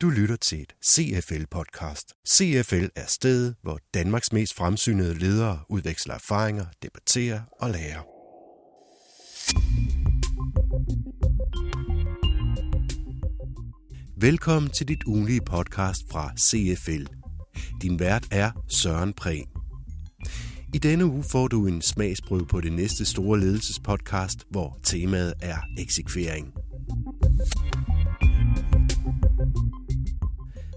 Du lytter til et CFL-podcast. CFL er stedet, hvor Danmarks mest fremsynede ledere udveksler erfaringer, debatterer og lærer. Velkommen til dit ugenlige podcast fra CFL. Din vært er Søren Prehn. I denne uge får du en smagsprøve på det næste store ledelsespodcast, hvor temaet er eksekvering.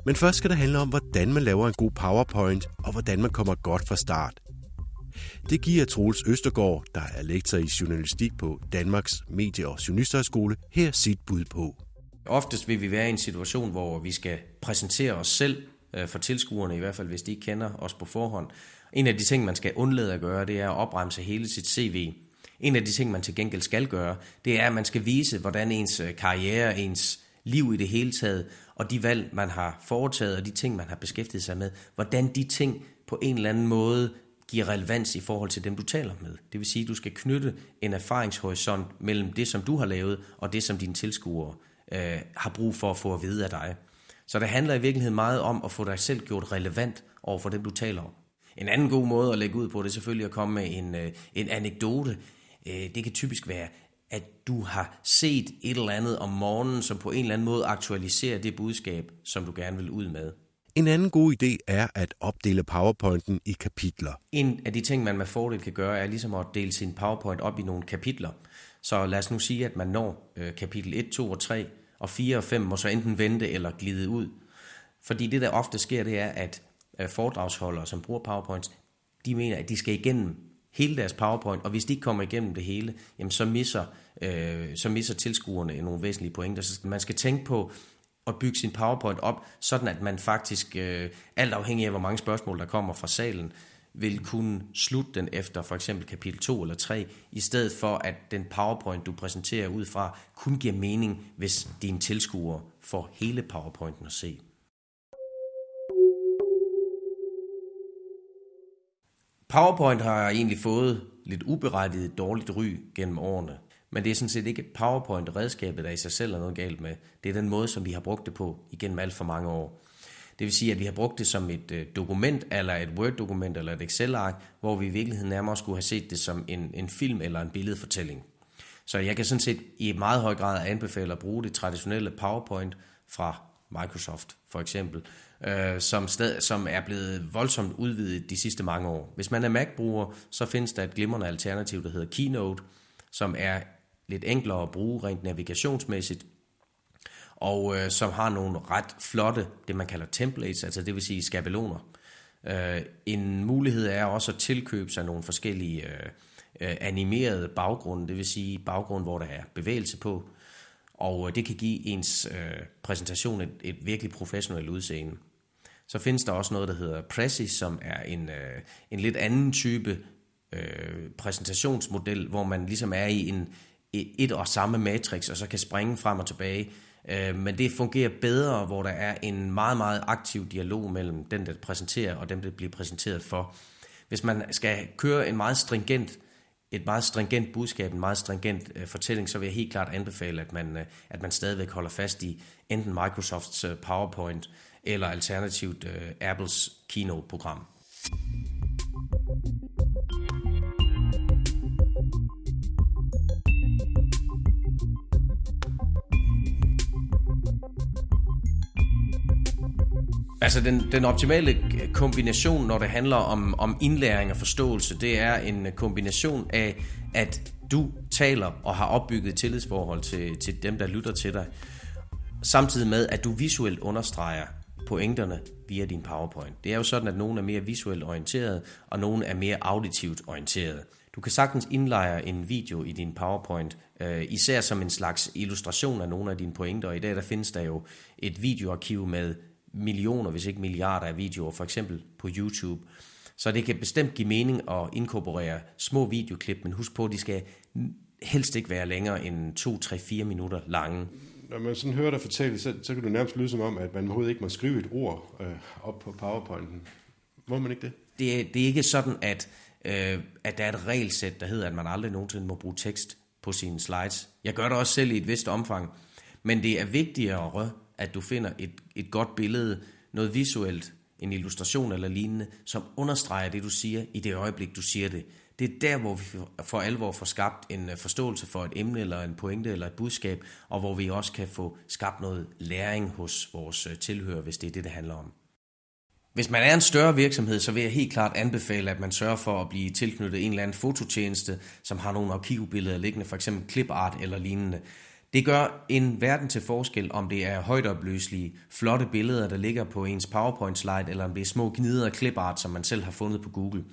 Men først skal det handle om, hvordan man laver en god PowerPoint, og hvordan man kommer godt fra start. Det giver Troels Østergaard, der er lektor i journalistik på Danmarks Medie- og Journalisterskole, her sit bud på. Oftest vil vi være i en situation, hvor vi skal præsentere os selv øh, for tilskuerne, i hvert fald hvis de ikke kender os på forhånd. En af de ting, man skal undlade at gøre, det er at opremse hele sit CV. En af de ting, man til gengæld skal gøre, det er, at man skal vise, hvordan ens øh, karriere, ens liv i det hele taget, og de valg, man har foretaget, og de ting, man har beskæftiget sig med, hvordan de ting på en eller anden måde giver relevans i forhold til dem, du taler med. Det vil sige, at du skal knytte en erfaringshorisont mellem det, som du har lavet, og det, som dine tilskuere øh, har brug for at få at vide af dig. Så det handler i virkeligheden meget om at få dig selv gjort relevant over for dem, du taler om. En anden god måde at lægge ud på, det er selvfølgelig at komme med en, øh, en anekdote. Øh, det kan typisk være, at du har set et eller andet om morgenen, som på en eller anden måde aktualiserer det budskab, som du gerne vil ud med. En anden god idé er at opdele PowerPointen i kapitler. En af de ting, man med fordel kan gøre, er ligesom at dele sin PowerPoint op i nogle kapitler. Så lad os nu sige, at man når øh, kapitel 1, 2 og 3, og 4 og 5 må så enten vente eller glide ud. Fordi det, der ofte sker, det er, at øh, foredragsholdere, som bruger PowerPoints, de mener, at de skal igennem hele deres PowerPoint, og hvis de ikke kommer igennem det hele, jamen så misser, øh, så misser tilskuerne nogle væsentlige pointer. Så man skal tænke på at bygge sin PowerPoint op, sådan at man faktisk, øh, alt afhængig af hvor mange spørgsmål der kommer fra salen, vil kunne slutte den efter for eksempel kapitel 2 eller 3, i stedet for at den PowerPoint, du præsenterer ud fra, kun giver mening, hvis dine tilskuere får hele PowerPointen at se. PowerPoint har egentlig fået lidt uberettiget dårligt ry gennem årene. Men det er sådan set ikke PowerPoint-redskabet, der i sig selv er noget galt med. Det er den måde, som vi har brugt det på igennem alt for mange år. Det vil sige, at vi har brugt det som et øh, dokument, eller et Word-dokument, eller et Excel-ark, hvor vi i virkeligheden nærmere skulle have set det som en, en film eller en billedfortælling. Så jeg kan sådan set i meget høj grad anbefale at bruge det traditionelle PowerPoint fra Microsoft for eksempel, øh, som, sted, som er blevet voldsomt udvidet de sidste mange år. Hvis man er Mac-bruger, så findes der et glimrende alternativ, der hedder Keynote, som er lidt enklere at bruge rent navigationsmæssigt, og øh, som har nogle ret flotte, det man kalder templates, altså det vil sige skabeloner. Øh, en mulighed er også at tilkøbe sig nogle forskellige øh, øh animerede baggrunde, det vil sige baggrund, hvor der er bevægelse på, og øh, det kan give ens øh, præsentation et, et virkelig professionelt udseende. Så findes der også noget, der hedder Prezi, som er en, øh, en lidt anden type øh, præsentationsmodel, hvor man ligesom er i en et og samme matrix, og så kan springe frem og tilbage. Øh, men det fungerer bedre, hvor der er en meget, meget aktiv dialog mellem den, der præsenterer, og dem, der bliver præsenteret for. Hvis man skal køre en meget stringent et meget stringent budskab, en meget stringent øh, fortælling, så vil jeg helt klart anbefale, at man, øh, at man stadigvæk holder fast i enten Microsofts øh, PowerPoint eller alternativt øh, Apples Keynote-program. Altså den, den optimale øh, kombination, når det handler om, om indlæring og forståelse, det er en øh, kombination af, at du taler og har opbygget tillidsforhold til, til dem, der lytter til dig, samtidig med, at du visuelt understreger pointerne via din PowerPoint. Det er jo sådan, at nogle er mere visuelt orienteret, og nogle er mere auditivt orienteret. Du kan sagtens indlejre en video i din PowerPoint, øh, især som en slags illustration af nogle af dine pointer. Og i dag der findes der jo et videoarkiv med millioner, hvis ikke milliarder af videoer, for eksempel på YouTube. Så det kan bestemt give mening at inkorporere små videoklip, men husk på, at de skal helst ikke være længere end 2, 3, 4 minutter lange. Når man sådan hører dig fortælle, så, så kan du nærmest lyde som om, at man overhovedet ikke må skrive et ord øh, op på PowerPointen. Må man ikke det? Det er, det er ikke sådan, at, øh, at der er et regelsæt, der hedder, at man aldrig nogensinde må bruge tekst på sine slides. Jeg gør det også selv i et vist omfang, men det er vigtigere at du finder et, et godt billede, noget visuelt, en illustration eller lignende, som understreger det, du siger i det øjeblik, du siger det. Det er der, hvor vi for alvor får skabt en øh, forståelse for et emne, eller en pointe, eller et budskab, og hvor vi også kan få skabt noget læring hos vores øh, tilhører, hvis det er det, det handler om. Hvis man er en større virksomhed, så vil jeg helt klart anbefale, at man sørger for at blive tilknyttet en eller anden fototjeneste, som har nogle arkivbilleder liggende, for eksempel clipart eller lignende. Det gør en verden til forskel, om det er højtopløselige, flotte billeder, der ligger på ens PowerPoint-slide, eller om det er små gnider af clipart, som man selv har fundet på Google.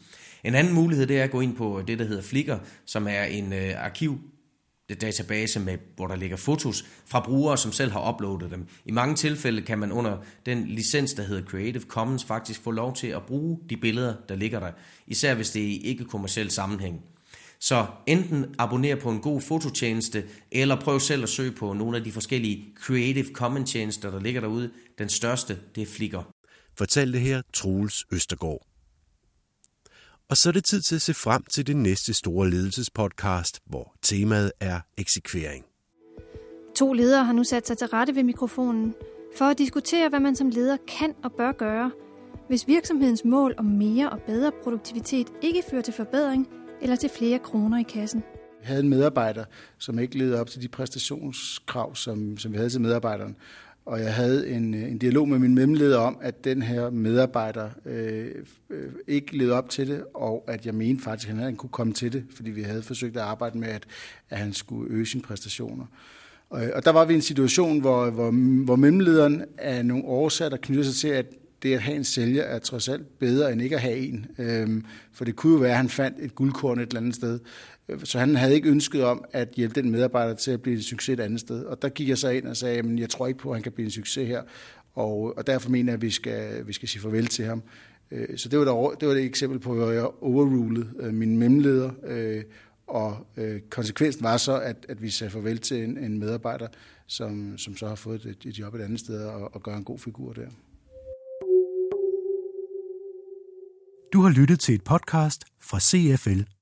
En anden mulighed det er at gå ind på det, der hedder Flickr, som er en øh, arkiv database, med, hvor der ligger fotos fra brugere, som selv har uploadet dem. I mange tilfælde kan man under den licens, der hedder Creative Commons, faktisk få lov til at bruge de billeder, der ligger der, især hvis det er i ikke-kommersiel sammenhæng. Så enten abonner på en god fototjeneste, eller prøv selv at søge på nogle af de forskellige Creative Commons tjenester, der ligger derude. Den største, det er Flickr. Fortæl det her Troels Østergaard. Og så er det tid til at se frem til det næste store ledelsespodcast, hvor temaet er eksekvering. To ledere har nu sat sig til rette ved mikrofonen for at diskutere, hvad man som leder kan og bør gøre, hvis virksomhedens mål om mere og bedre produktivitet ikke fører til forbedring eller til flere kroner i kassen. Vi havde en medarbejder, som ikke levede op til de præstationskrav, som, som vi havde til medarbejderen. Og jeg havde en, øh, en dialog med min mellemleder om, at den her medarbejder øh, øh, ikke levede op til det, og at jeg mente faktisk, at han kunne komme til det, fordi vi havde forsøgt at arbejde med, at, at han skulle øge sine præstationer. Og, og der var vi i en situation, hvor, hvor, hvor mellemlederen af nogle årsager, der knytter sig til, at det at have en sælger er trods alt bedre end ikke at have en. Øhm, for det kunne jo være, at han fandt et guldkorn et eller andet sted. Øh, så han havde ikke ønsket om at hjælpe den medarbejder til at blive en succes et andet sted. Og der gik jeg så ind og sagde, at jeg tror ikke på, at han kan blive en succes her. Og, og derfor mener jeg, at vi skal, vi skal sige farvel til ham. Øh, så det var, der, det var et eksempel på, hvor jeg overrulede øh, min mellemleder. Øh, og øh, konsekvensen var så, at, at vi sagde farvel til en, en medarbejder, som, som så har fået et, et job et andet sted og, og gør en god figur der. Du har lyttet til et podcast fra CFL